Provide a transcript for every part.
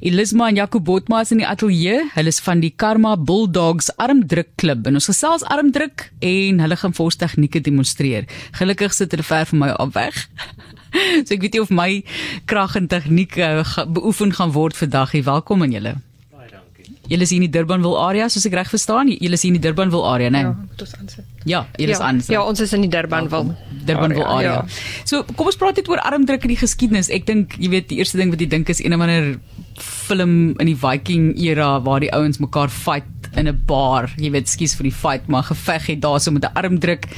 Elisma en Jaco Botma is in die ateljee. Hulle is van die Karma Bulldogs armdruk klub. En ons gesels armdruk en hulle gaan vir ons tegnieke demonstreer. Gelukkig sit hulle ver van my af weg. so ek weet nie of my krag en tegniek uh, beoefen gaan word vandag nie. Welkom aan julle. Julle is hier in die Durbanville area, soos ek reg verstaan. Julle is hier in die Durbanville area, né? Ja, dit is aan. Ja, julle is aan. Ja, ons is in die Durbanville. Durbanville area. Ja. So, kom ons praat net oor armdruk in die geskiedenis. Ek dink, jy weet, die eerste ding wat jy dink is een of ander film in die Viking era waar die ouens mekaar fight in 'n bar. Jy weet, skuis vir die fight, maar geveg het daar so met 'n armdruk.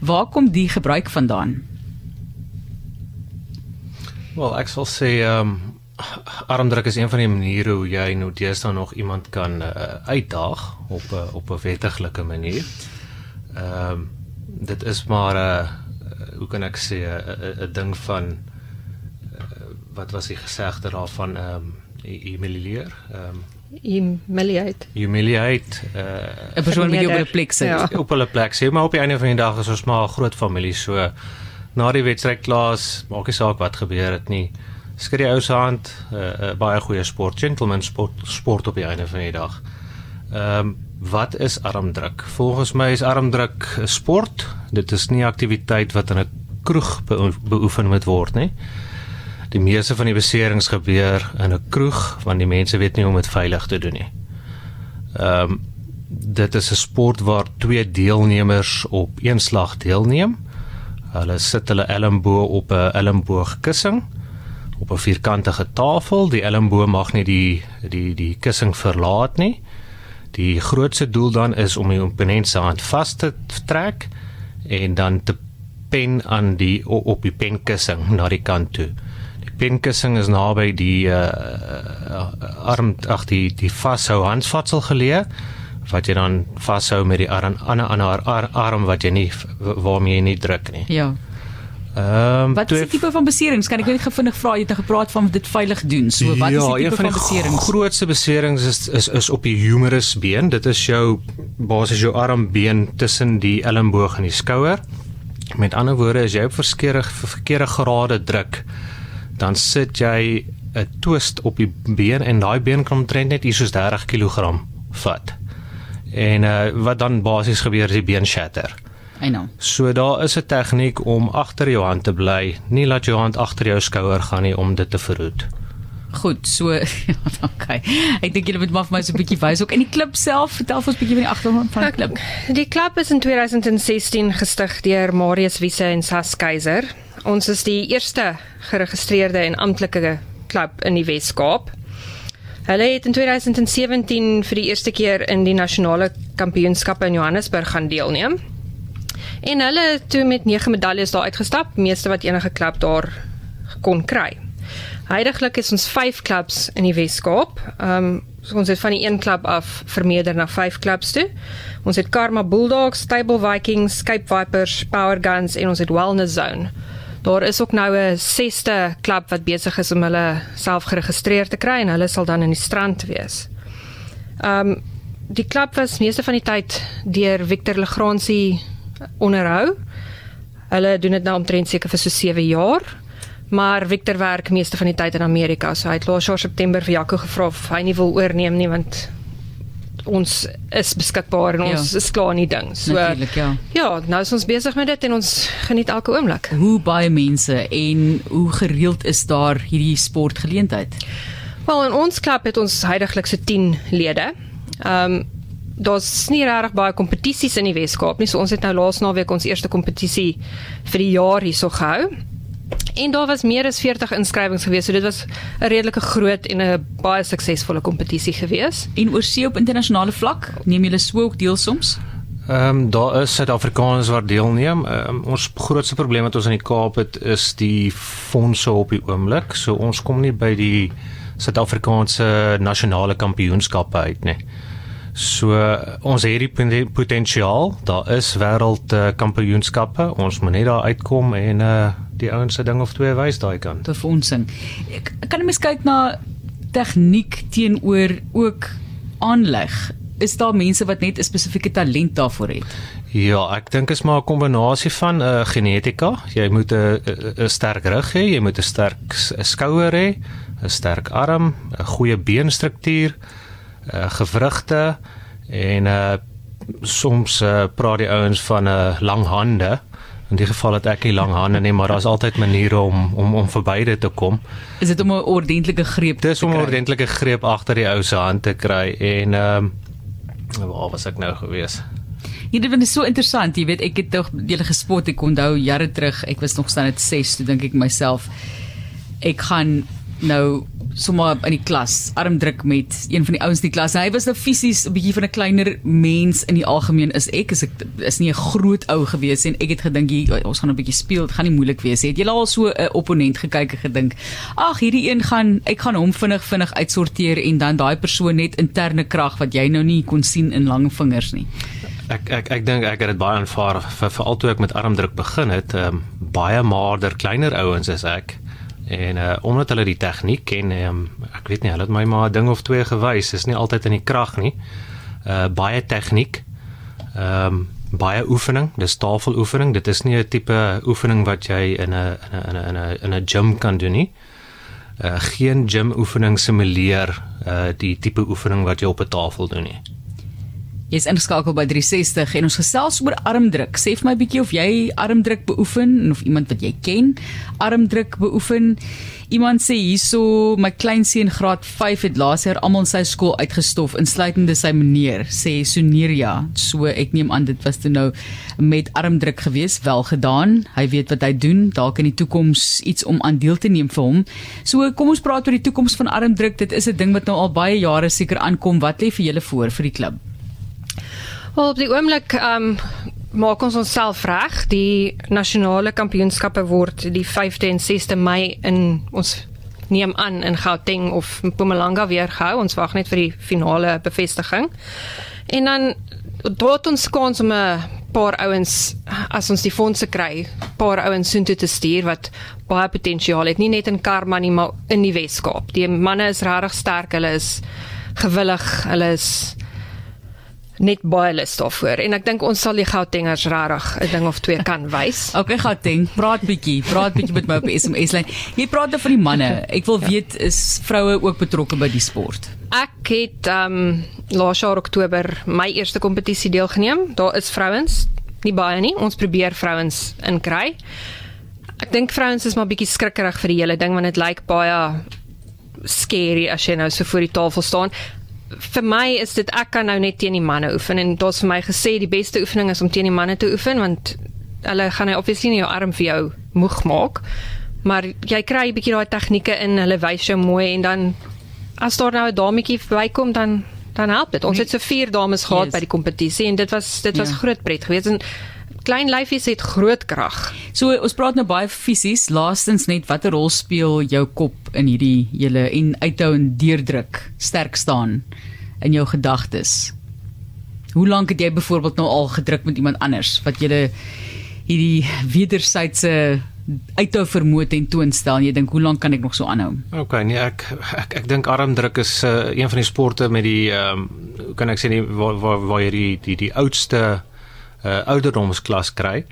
Waar kom die gebruik vandaan? Wel, ek sal sê ehm um, armdruk is een van die maniere hoe jy nou deesdae nog iemand kan uh, uitdaag op 'n uh, op 'n wettiglike manier. Ehm um, dit is maar 'n uh, hoe kan ek sê 'n ding van uh, wat was die gesegde daarvan ehm um, humiliate ehm? Um, humiliate. Humiliate 'n uh, persoon wat op 'n plek sit. Ja. op 'n plek sê maar op die einde van die dag is ons maar 'n groot familie. So na die wedstryd klaas maak nie saak wat gebeur het nie. skud die ou se hand 'n uh, uh, baie goeie sport gentleman sport sport op die einde van die dag. Ehm um, wat is armdruk? Volgens my is armdruk 'n sport. Dit is nie 'n aktiwiteit wat in 'n kroeg beoefen moet word nie. Die meeste van die beserings gebeur in 'n kroeg want die mense weet nie hoe om dit veilig te doen nie. Ehm um, dit is 'n sport waar twee deelnemers op een slag deelneem. Hulle sit hulle elmboog op 'n elmboogkussing op 'n vierkantige tafel. Die elmboog mag nie die die die kussing verlaat nie. Die grootste doel dan is om die opponent se hand vas te trek en dan te pen aan die op die penkussing na die kant toe. Die penkussing is naby die uh, arm ag die die vashou handvatsel geleë wat jy dan vashou met die arm ander ander ar, arm wat jy nie waarmee jy nie druk nie. Ja. Ehm um, wat is die tipe van beserings? Kan ek net gevindig vra jy het nou gepraat van dit veilig doen. So wat ja, is die tipe van, van beserings? Die grootste beserings is is is op die humerus been. Dit is jou basies jou armbeen tussen die elmboog en die skouer. Met ander woorde, as jy op verskeie verkeerde grade druk, dan sit jy 'n twist op die been en daai been kan omtrent net iets soos 30 kg vat. En uh, wat dan basies gebeur is die been shatter. I know. So daar is 'n tegniek om agter jou hand te bly, nie laat jou hand agter jou skouer gaan nie om dit te verhoed. Goed, so okay. Ek dink julle moet maar vir my so 'n bietjie wys ook in die klub self. Vertel vir ons 'n bietjie van die agtergrond van die klub. Die klub is in 2016 gestig deur Marius Wise en Sas Keiser. Ons is die eerste geregistreerde en amptelike klub in die Wes-Kaap. Hulle het in 2017 vir die eerste keer in die nasionale kampioenskappe in Johannesburg gaan deelneem. En hulle het toe met 9 medaljes daar uitgestap, meeste wat enige klub daar kon kry. Heidiglik is ons 5 klubs in die Wes-Kaap. Ehm um, so ons het van die een klub af vermeerder na 5 klubs toe. Ons het Karma Bulldogs, Stable Vikings, Cape Vipers, Power Guns en ons het Wellness Zone. Daar is ook nou 'n 6ste klub wat besig is om hulle self geregistreer te kry en hulle sal dan in die strand wees. Ehm um, die klub was meeste van die tyd deur Victor Legrandsie onderhou. Hulle doen dit nou omtrent seker vir so 7 jaar. Maar Victor werk meeste van die tyd in Amerika. So hy het laas jaar September vir Jaco gevra of hy nie wil oorneem nie want ons is beskikbaar en ons ja. is klaar in die ding. So Natuurlik, ja. Ja, nou is ons besig met dit en ons geniet elke oomblik. Hoe baie mense en hoe gereeld is daar hierdie sportgeleentheid? Wel, in ons klub het ons heidaglik so 10 lede. Ehm um, daar's nie regtig baie kompetisies in die Weskaap nie. So ons het nou laas naweek ons eerste kompetisie vir die jaar hierso gehou. En daar was meer as 40 inskrywings gewees. So dit was 'n redelike groot en 'n baie suksesvolle kompetisie gewees. En oorsee op internasionale vlak, neem julle so ook deel soms? Ehm um, daar is Suid-Afrikaners wat deelneem. Um, ons grootste probleem wat ons in die Kaap het is die fondse op die oomblik. So ons kom nie by die Suid-Afrikaanse nasionale kampioenskappe uit nie. So ons het hierdie potensiaal. Daar is wêreld uh, kampioenskappe. Ons moet net daar uitkom en uh die ouens se ding of twee wys daai kan. Te fondsen. Ek kan net kyk na tegniek teenoor ook aanleg. Is daar mense wat net 'n spesifieke talent daarvoor het? Ja, ek dink is maar 'n kombinasie van uh, genetika. Jy moet 'n 'n sterk rug hê, jy moet 'n sterk skouer hê, 'n sterk arm, 'n goeie beenstruktuur, uh gewrigte en uh soms uh, praat die ouens van 'n uh, lang hande. In die geval het ek nie lang hande nie, maar daar's altyd maniere om om om verby dit te kom. Is dit om 'n ordentlike greep? Dis om 'n ordentlike greep agter die ou se hand te kry en ehm um, waar was ek nou gewees? Ja, dit is so interessant. Jy weet, ek het tog julle gespot. Ek onthou jare terug, ek was nog staan net 6, toe dink ek myself ek gaan nou sommer in die klas arm druk met een van die ouens in die klas. Hy was nou fisies 'n bietjie van 'n kleiner mens in die algemeen is ek is ek is nie 'n groot ou gewees en ek het gedink ons gaan 'n bietjie speel, dit gaan nie moeilik wees nie. Het jy al so 'n opponent gekyk en gedink, ag hierdie een gaan ek gaan hom vinnig vinnig uitsorteer en dan daai persoon net interne krag wat jy nou nie kon sien in lang vingers nie. Ek ek ek dink ek het dit baie aanvaar vir veral toe ek met armdruk begin het, um, baie maarder kleiner ouens as ek En uh omdat hulle die tegniek ken, um, ek weet nie, hulle het my maar 'n ding of twee gewys, is nie altyd in die krag nie. Uh baie tegniek. Ehm um, baie oefening, dis tafeloefening. Dit is nie 'n tipe oefening wat jy in 'n in 'n in 'n in 'n gym kan doen nie. Uh geen gym oefening simuleer uh die tipe oefening wat jy op 'n tafel doen nie. Jy's ingeskakel by 360 en ons gesels oor armdruk. Sê vir my bietjie of jy armdruk beoefen of iemand wat jy ken armdruk beoefen. Iemand sê hierso my kleinseun graad 5 het laas jaar almal sy skool uitgestof insluitende sy meneer sê Soneria. So ek neem aan dit was toe nou met armdruk gewees, wel gedaan. Hy weet wat hy doen, dalk in die toekoms iets om aan deel te neem vir hom. So kom ons praat oor die toekoms van armdruk. Dit is 'n ding wat nou al baie jare seker aankom. Wat lê vir julle voor vir die klub? Wel op die oomblik um, maak ons onsself reg. Die nasionale kampioenskappe word die 5de en 6de Mei in ons neem aan in Gauteng of Mpumalanga weer gehou. Ons wag net vir die finale bevestiging. En dan tot ons kans om 'n paar ouens as ons die fondse kry, paar ouens soontoe te stuur wat baie potensiaal het, nie net in Karma nie, maar in die Weskaap. Die manne is regtig sterk. Hulle is gewillig. Hulle is net baie lus daarvoor en ek dink ons sal die Gautengers regtig 'n ding of twee kan wys. okay Gauteng, praat bietjie, praat bietjie met my op SMS lyn. Jy praat dan nou van die manne. Ek wil ja. weet is vroue ook betrokke by die sport? Ek het um, laas jaar Oktober my eerste kompetisie deelgeneem. Daar is vrouens, nie baie nie. Ons probeer vrouens inkry. Ek dink vrouens is maar bietjie skrikkerig vir die hele ding want dit lyk baie scary as jy nou so voor die tafel staan vir my is dit ek kan nou net teen die manne oefen en is vir my gesê die beste oefening is om teen die manne te oefen want hulle gaan nou obviously nie jou arm vir jou moeg maak maar jy kry 'n bietjie daai tegnieke in hulle wys jou mooi en dan as daar nou 'n dametjie verbykom dan dan help dit ons het so vier dames gehad yes. by die kompetisie en dit was dit was ja. groot pret geweest en klein lyfies het groot krag. So ons praat nou baie fisies, laastens net watter rol speel jou kop in hierdie hele en uithou en deurdruk, sterk staan in jou gedagtes. Hoe lank het jy byvoorbeeld nou al gedruk met iemand anders wat jy hierdie wederwysige uithou vermoë ten toon stel en jy dink hoe lank kan ek nog so aanhou? OK, nee, ek ek ek dink armdruk is uh, een van die sporte met die ehm um, hoe kan ek sê nie waar waar waar jy die die die oudste uh, ouderdomsklas kry.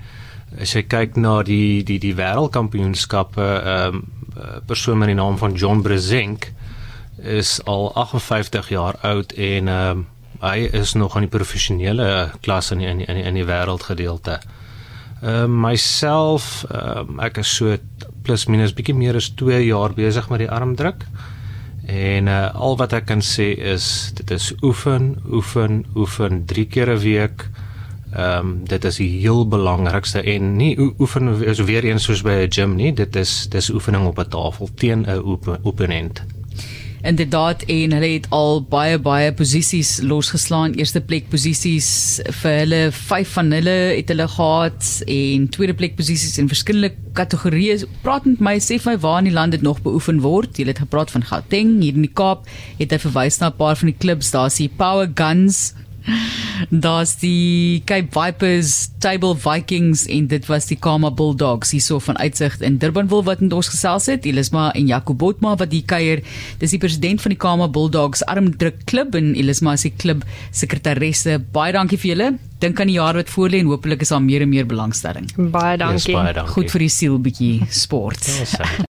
As jy kyk na die die die wêreldkampioenskappe, ehm um, persoon met die naam van John Brezink is al 58 jaar oud en ehm um, hy is nog aan die professionele klas in in die, in die, in die wêreldgedeelte. Ehm uh, myself, ehm uh, ek is so plus minus bietjie meer as 2 jaar besig met die armdruk. En uh, al wat ek kan sê is dit is oefen, oefen, oefen 3 keer 'n week. Ehm um, dit is die heel belangrikste en nie oefen is weer eens soos by 'n gym nie, dit is dis oefening op 'n tafel teen 'n opponent. Inderdaad en hulle het al baie baie posisies losgeslaan. Eerste plek posisies vir hulle, vyf van hulle het hulle gehad en tweede plek posisies in verskillende kategorieë. Praat met my, sê vir my waar in die land dit nog beoefen word. Jy het gepraat van Gauteng, hier in die Kaap het hy verwys na 'n paar van die klubs. Daar's die Power Guns Daar's die Cape Vipers, Table Vikings en dit was die Kama Bulldogs hierso van uitsig in Durbanville wat ons gesels het. Elisma en Jaco Botma wat die kuier. Dis die president van die Kama Bulldogs Armdruk Klub en Elisma is die klub sekretaresse. Baie dankie vir julle. Dink aan die jaar wat voorlê en hopelik is daar meer en meer belangstelling. Baie dankie. Yes, baie dankie. Goed vir die siel bietjie sport.